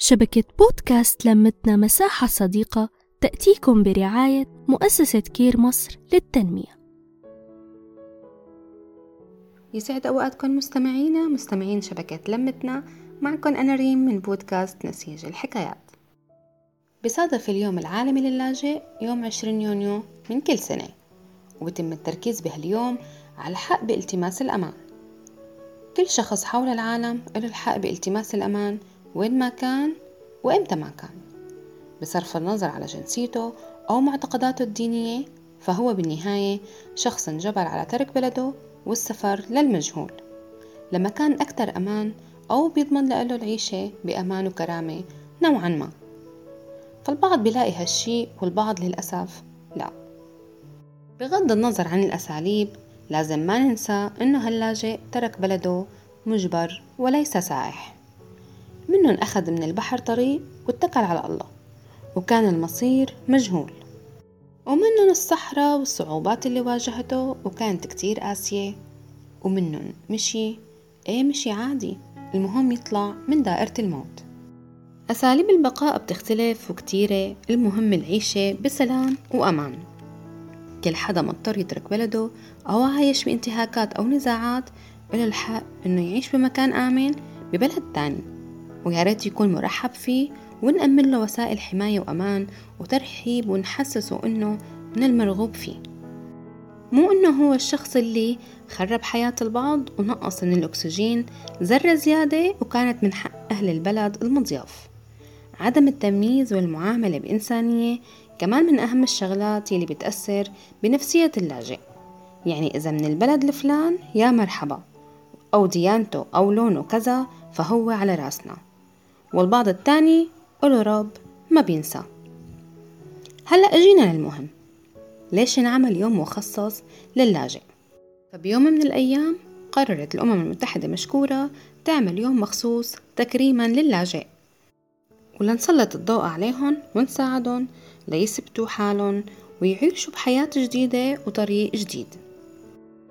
شبكة بودكاست لمتنا مساحة صديقة تأتيكم برعاية مؤسسة كير مصر للتنمية. يسعد أوقاتكم مستمعينا مستمعين شبكة لمتنا. معكم أنا ريم من بودكاست نسيج الحكايات. بصادف اليوم العالمي للاجئ يوم 20 يونيو من كل سنة وبتم التركيز بهاليوم على الحق بالتماس الأمان. كل شخص حول العالم له الحق بالتماس الأمان وين ما كان وإمتى ما كان. بصرف النظر على جنسيته أو معتقداته الدينية فهو بالنهاية شخص انجبر على ترك بلده والسفر للمجهول. لما كان أكثر أمان أو بيضمن له العيشة بأمان وكرامة نوعا ما. فالبعض بيلاقي هالشي والبعض للأسف لا. بغض النظر عن الأساليب لازم ما ننسى إنه هاللاجئ ترك بلده مجبر وليس سائح. منهم أخذ من البحر طريق واتكل على الله وكان المصير مجهول. ومنهم الصحراء والصعوبات اللي واجهته وكانت كتير قاسية ومنهم مشي إيه مشي عادي المهم يطلع من دائرة الموت. أساليب البقاء بتختلف وكتيرة المهم العيشة بسلام وأمان. كل حدا مضطر يترك بلده أو عايش بانتهاكات أو نزاعات له الحق إنه يعيش بمكان آمن ببلد تاني. ويا ريت يكون مرحب فيه ونأمن له وسائل حماية وأمان وترحيب ونحسسه إنه من المرغوب فيه. مو إنه هو الشخص اللي خرب حياة البعض ونقص من الأكسجين ذرة زيادة وكانت من حق أهل البلد المضياف. عدم التمييز والمعاملة بإنسانية كمان من أهم الشغلات يلي بتأثر بنفسية اللاجئ. يعني إذا من البلد الفلان يا مرحبا أو ديانته أو لونه كذا فهو على رأسنا. والبعض التاني رب ما بينسى. هلأ اجينا للمهم. ليش انعمل يوم مخصص للاجئ؟ فبيوم من الأيام قررت الأمم المتحدة مشكورة تعمل يوم مخصوص تكريما للاجئ. ولنسلط الضوء عليهم ونساعدهم ليثبتوا حالهم ويعيشوا بحياة جديدة وطريق جديد.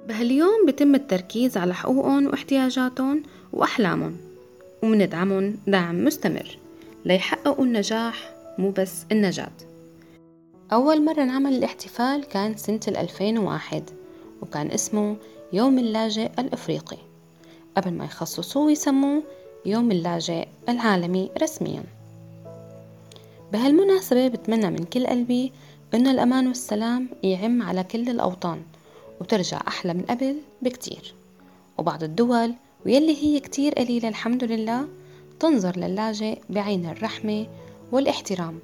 بهاليوم بتم التركيز على حقوقهم واحتياجاتهم وأحلامهم. ومندعمهم دعم مستمر. ليحققوا النجاح مو بس النجاة. أول مرة نعمل الاحتفال كان سنة 2001 وكان اسمه يوم اللاجئ الأفريقي. قبل ما يخصصوه ويسموه يوم اللاجئ العالمي رسمياً. بهالمناسبة بتمنى من كل قلبي إنه الأمان والسلام يعم على كل الأوطان وترجع أحلى من قبل بكتير. وبعض الدول ويلي هي كتير قليلة الحمد لله تنظر للاجئ بعين الرحمة والاحترام.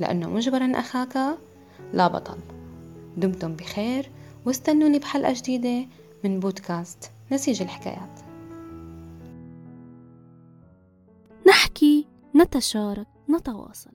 لأنه مجبرا أخاك لا بطل. دمتم بخير واستنوني بحلقة جديدة من بودكاست نسيج الحكايات. نحكي نتشارك نتواصل.